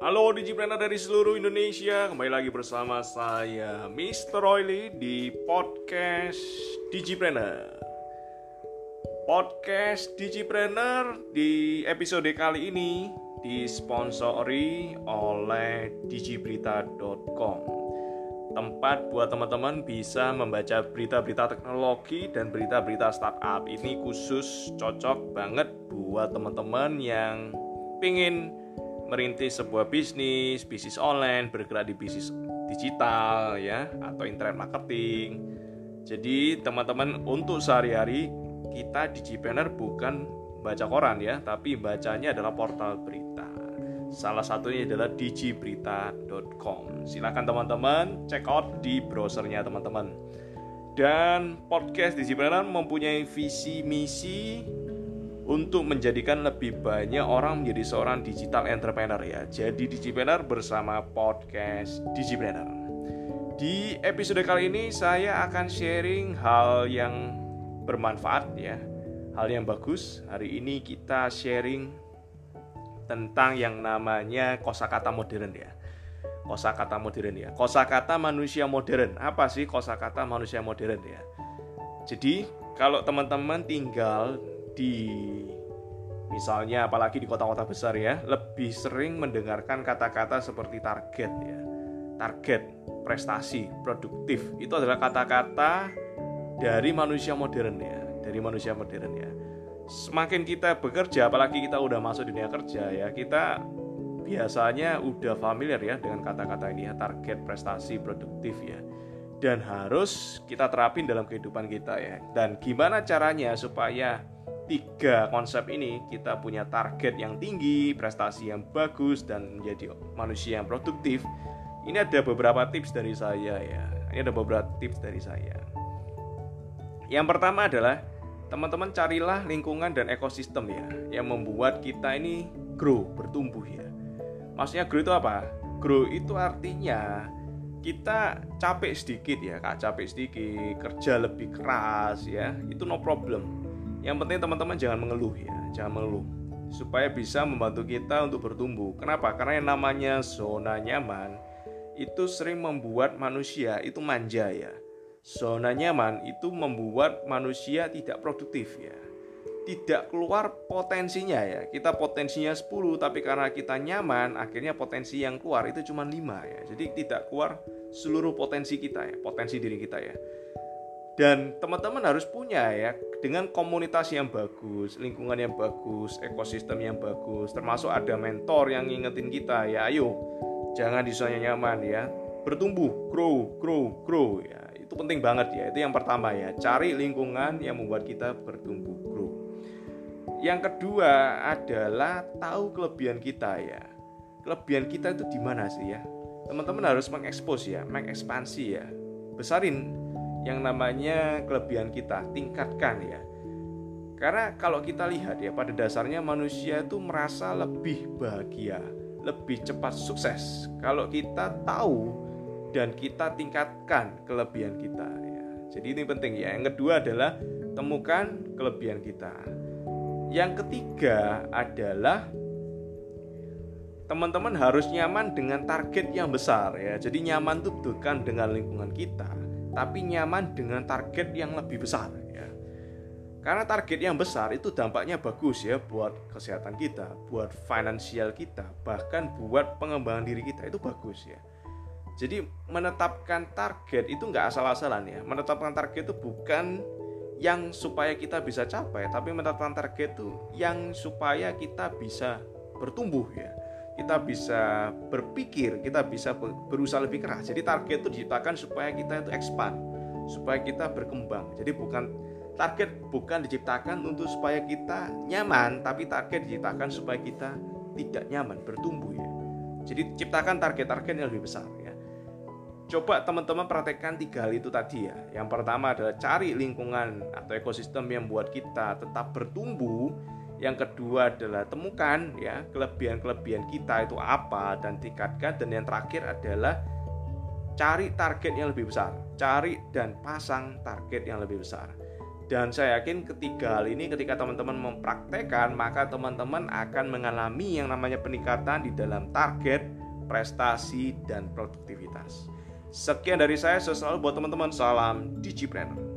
Halo Digipreneur dari seluruh Indonesia. Kembali lagi bersama saya Mr. Royli di podcast Digipreneur Podcast Digipreneur di episode kali ini disponsori oleh digiberita.com Tempat buat teman-teman bisa membaca berita-berita teknologi dan berita-berita startup. Ini khusus cocok banget buat teman-teman yang pingin merintis sebuah bisnis, bisnis online, bergerak di bisnis digital ya atau internet marketing. Jadi teman-teman untuk sehari-hari kita di Gpreneur bukan baca koran ya, tapi bacanya adalah portal berita. Salah satunya adalah digiberita.com. Silakan teman-teman check out di browsernya teman-teman. Dan podcast Digipreneur mempunyai visi misi untuk menjadikan lebih banyak orang menjadi seorang digital entrepreneur ya. Jadi Digipreneur bersama podcast Digipreneur. Di episode kali ini saya akan sharing hal yang bermanfaat ya, hal yang bagus. Hari ini kita sharing tentang yang namanya kosakata modern ya. Kosakata modern ya. Kosakata manusia modern. Apa sih kosakata manusia modern ya? Jadi kalau teman-teman tinggal di misalnya apalagi di kota-kota besar ya lebih sering mendengarkan kata-kata seperti target ya. Target prestasi produktif. Itu adalah kata-kata dari manusia modern ya dari manusia modern ya. Semakin kita bekerja apalagi kita udah masuk dunia kerja ya kita biasanya udah familiar ya dengan kata-kata ini ya target prestasi produktif ya. Dan harus kita terapin dalam kehidupan kita ya. Dan gimana caranya supaya tiga konsep ini kita punya target yang tinggi, prestasi yang bagus dan menjadi manusia yang produktif. Ini ada beberapa tips dari saya ya. Ini ada beberapa tips dari saya. Yang pertama adalah teman-teman carilah lingkungan dan ekosistem ya yang membuat kita ini grow, bertumbuh ya. Maksudnya grow itu apa? Grow itu artinya kita capek sedikit ya, kak capek sedikit, kerja lebih keras ya, itu no problem yang penting teman-teman jangan mengeluh ya, jangan mengeluh supaya bisa membantu kita untuk bertumbuh. Kenapa? Karena yang namanya zona nyaman itu sering membuat manusia itu manja ya. Zona nyaman itu membuat manusia tidak produktif ya. Tidak keluar potensinya ya. Kita potensinya 10 tapi karena kita nyaman akhirnya potensi yang keluar itu cuma 5 ya. Jadi tidak keluar seluruh potensi kita ya, potensi diri kita ya dan teman-teman harus punya ya dengan komunitas yang bagus, lingkungan yang bagus, ekosistem yang bagus, termasuk ada mentor yang ngingetin kita ya, ayo jangan di zona nyaman ya, bertumbuh, grow, grow, grow ya. Itu penting banget ya. Itu yang pertama ya, cari lingkungan yang membuat kita bertumbuh, grow. Yang kedua adalah tahu kelebihan kita ya. Kelebihan kita itu di mana sih ya? Teman-teman harus mengekspos ya, mengekspansi ya. Besarin yang namanya kelebihan kita, tingkatkan ya. Karena kalau kita lihat ya pada dasarnya manusia itu merasa lebih bahagia, lebih cepat sukses kalau kita tahu dan kita tingkatkan kelebihan kita ya. Jadi ini penting ya. Yang kedua adalah temukan kelebihan kita. Yang ketiga adalah teman-teman harus nyaman dengan target yang besar ya. Jadi nyaman itu bukan dengan lingkungan kita, tapi nyaman dengan target yang lebih besar ya. Karena target yang besar itu dampaknya bagus ya buat kesehatan kita, buat finansial kita, bahkan buat pengembangan diri kita itu bagus ya. Jadi menetapkan target itu nggak asal-asalan ya. Menetapkan target itu bukan yang supaya kita bisa capai, tapi menetapkan target itu yang supaya kita bisa bertumbuh ya kita bisa berpikir, kita bisa berusaha lebih keras. Jadi target itu diciptakan supaya kita itu expand, supaya kita berkembang. Jadi bukan target bukan diciptakan untuk supaya kita nyaman, tapi target diciptakan supaya kita tidak nyaman, bertumbuh ya. Jadi ciptakan target-target yang lebih besar ya. Coba teman-teman praktekkan tiga hal itu tadi ya. Yang pertama adalah cari lingkungan atau ekosistem yang membuat kita tetap bertumbuh yang kedua adalah temukan ya kelebihan-kelebihan kita itu apa dan tingkatkan dan yang terakhir adalah cari target yang lebih besar cari dan pasang target yang lebih besar dan saya yakin ketiga hal ini ketika teman-teman mempraktekkan maka teman-teman akan mengalami yang namanya peningkatan di dalam target prestasi, dan produktivitas. Sekian dari saya, selalu buat teman-teman. Salam Digipreneur.